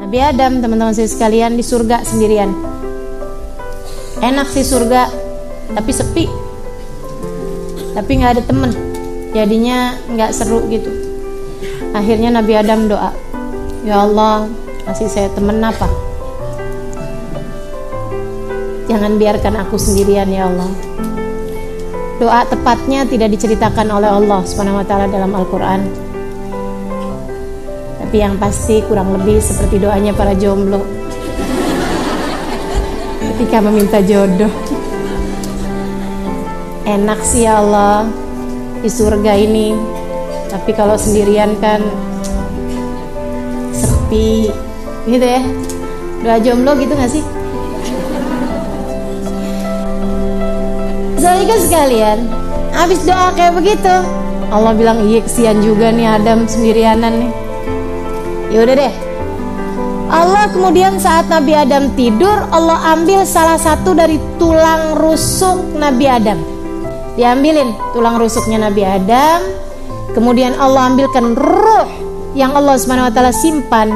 Nabi Adam teman-teman saya sekalian di surga sendirian. Enak sih surga tapi sepi. Tapi nggak ada temen jadinya nggak seru gitu. Akhirnya Nabi Adam doa ya Allah kasih saya temen apa? Jangan biarkan aku sendirian ya Allah. Doa tepatnya tidak diceritakan oleh Allah taala dalam Al-Qur'an tapi yang pasti kurang lebih seperti doanya para jomblo. Ketika meminta jodoh. Enak sih ya Allah di surga ini. Tapi kalau sendirian kan sepi. Gitu ya. Doa jomblo gitu gak sih? Zalika sekalian. Habis doa kayak begitu. Allah bilang iya kesian juga nih Adam sendirianan nih yaudah deh. Allah kemudian saat Nabi Adam tidur Allah ambil salah satu dari tulang rusuk Nabi Adam. Diambilin tulang rusuknya Nabi Adam. Kemudian Allah ambilkan ruh yang Allah SWT simpan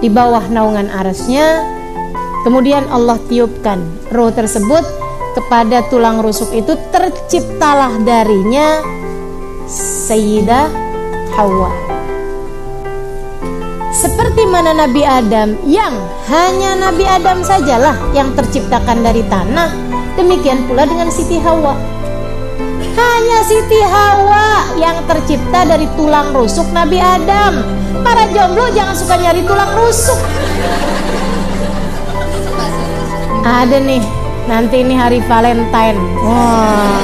di bawah naungan arasnya. Kemudian Allah tiupkan ruh tersebut kepada tulang rusuk itu terciptalah darinya Sayyidah Hawa seperti mana Nabi Adam? Yang hanya Nabi Adam sajalah yang terciptakan dari tanah. Demikian pula dengan Siti Hawa. Hanya Siti Hawa yang tercipta dari tulang rusuk Nabi Adam. Para jomblo jangan suka nyari tulang rusuk. Ada nih nanti ini hari Valentine. Wah.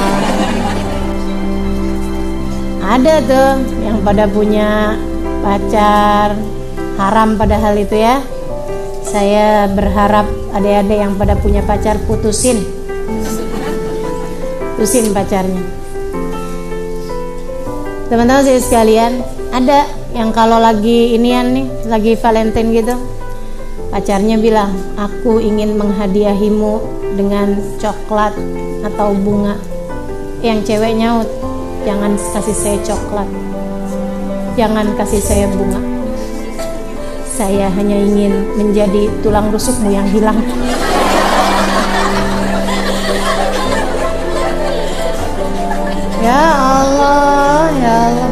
Ada tuh yang pada punya pacar haram padahal itu ya. Saya berharap adik-adik yang pada punya pacar putusin. Putusin pacarnya. Teman-teman saya sekalian ada yang kalau lagi inian nih lagi Valentine gitu pacarnya bilang aku ingin menghadiahimu dengan coklat atau bunga. Yang cewek nyaut jangan kasih saya coklat. Jangan kasih saya bunga saya hanya ingin menjadi tulang rusukmu yang hilang. Ya Allah, ya Allah.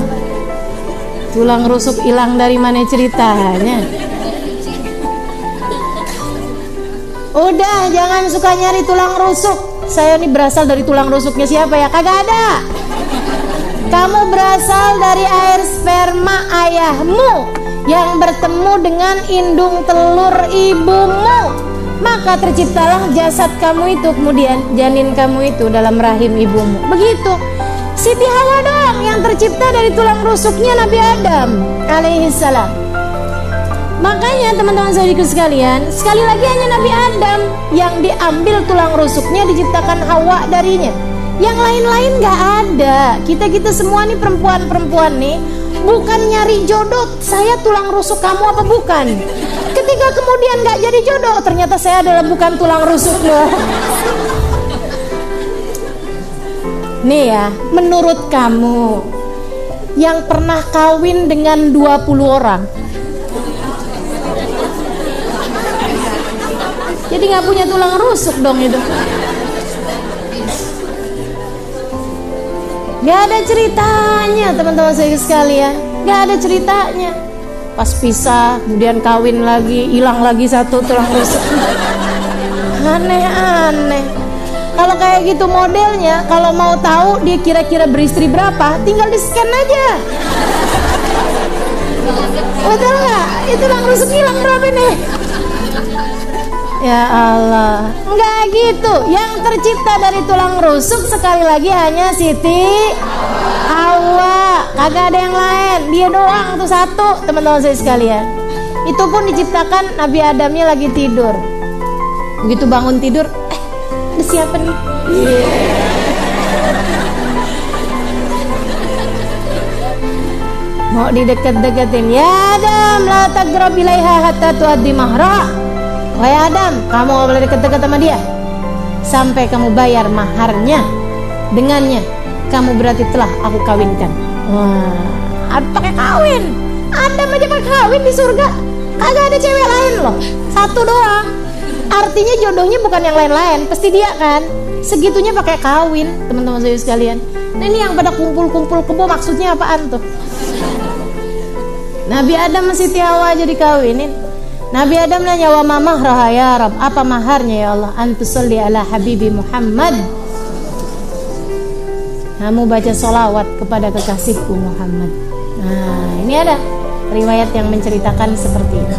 Tulang rusuk hilang dari mana ceritanya? Udah, jangan suka nyari tulang rusuk. Saya ini berasal dari tulang rusuknya siapa ya? Kagak ada. Kamu berasal dari air sperma ayahmu yang bertemu dengan indung telur ibumu. Maka terciptalah jasad kamu itu kemudian janin kamu itu dalam rahim ibumu. Begitu. Siti Hawa doang yang tercipta dari tulang rusuknya Nabi Adam alaihi salam. Makanya teman-teman saudariku sekalian sekali lagi hanya Nabi Adam yang diambil tulang rusuknya diciptakan Hawa darinya. Yang lain-lain gak ada. Kita-kita semua nih perempuan-perempuan nih bukan nyari jodoh saya tulang rusuk kamu apa bukan? Ketika kemudian nggak jadi jodoh ternyata saya adalah bukan tulang rusukmu nih ya menurut kamu yang pernah kawin dengan 20 orang? Jadi nggak punya tulang rusuk dong itu Gak ada ceritanya teman-teman saya sekalian. Gak ada ceritanya. Pas pisah kemudian kawin lagi Hilang lagi satu tulang rusuk. Aneh-aneh. Kalau kayak gitu modelnya Kalau mau tahu dia kira-kira beristri berapa Tinggal di scan aja. Betul gak? Itu tulang rusuk hilang berapa nih? Ya Allah, enggak gitu. Yang tercipta dari tulang rusuk sekali lagi hanya Siti Hawa. Kagak ada yang lain. Dia doang tuh satu, teman-teman saya sekalian. Itu pun diciptakan Nabi Adamnya lagi tidur. Begitu bangun tidur, eh, siapa nih? Mau didekat-deketin. Ya Adam, la tagrab ilaiha hatta tuaddi. Wahai Adam, kamu gak boleh deket-deket sama dia Sampai kamu bayar maharnya Dengannya Kamu berarti telah aku kawinkan Wah, pakai kawin Adam aja pakai kawin di surga Agak ada cewek lain loh. Satu doang. Artinya jodohnya bukan yang lain-lain, pasti dia kan. Segitunya pakai kawin, teman-teman saya sekalian. Nah ini yang pada kumpul-kumpul kebo maksudnya apaan tuh? Nabi Adam masih Hawa jadi kawinin. Nabi Adam nanya wa mamah ya Rab, apa maharnya ya Allah? Antusalli ala habibi Muhammad. Kamu baca solawat kepada kekasihku Muhammad. Nah, ini ada riwayat yang menceritakan seperti itu.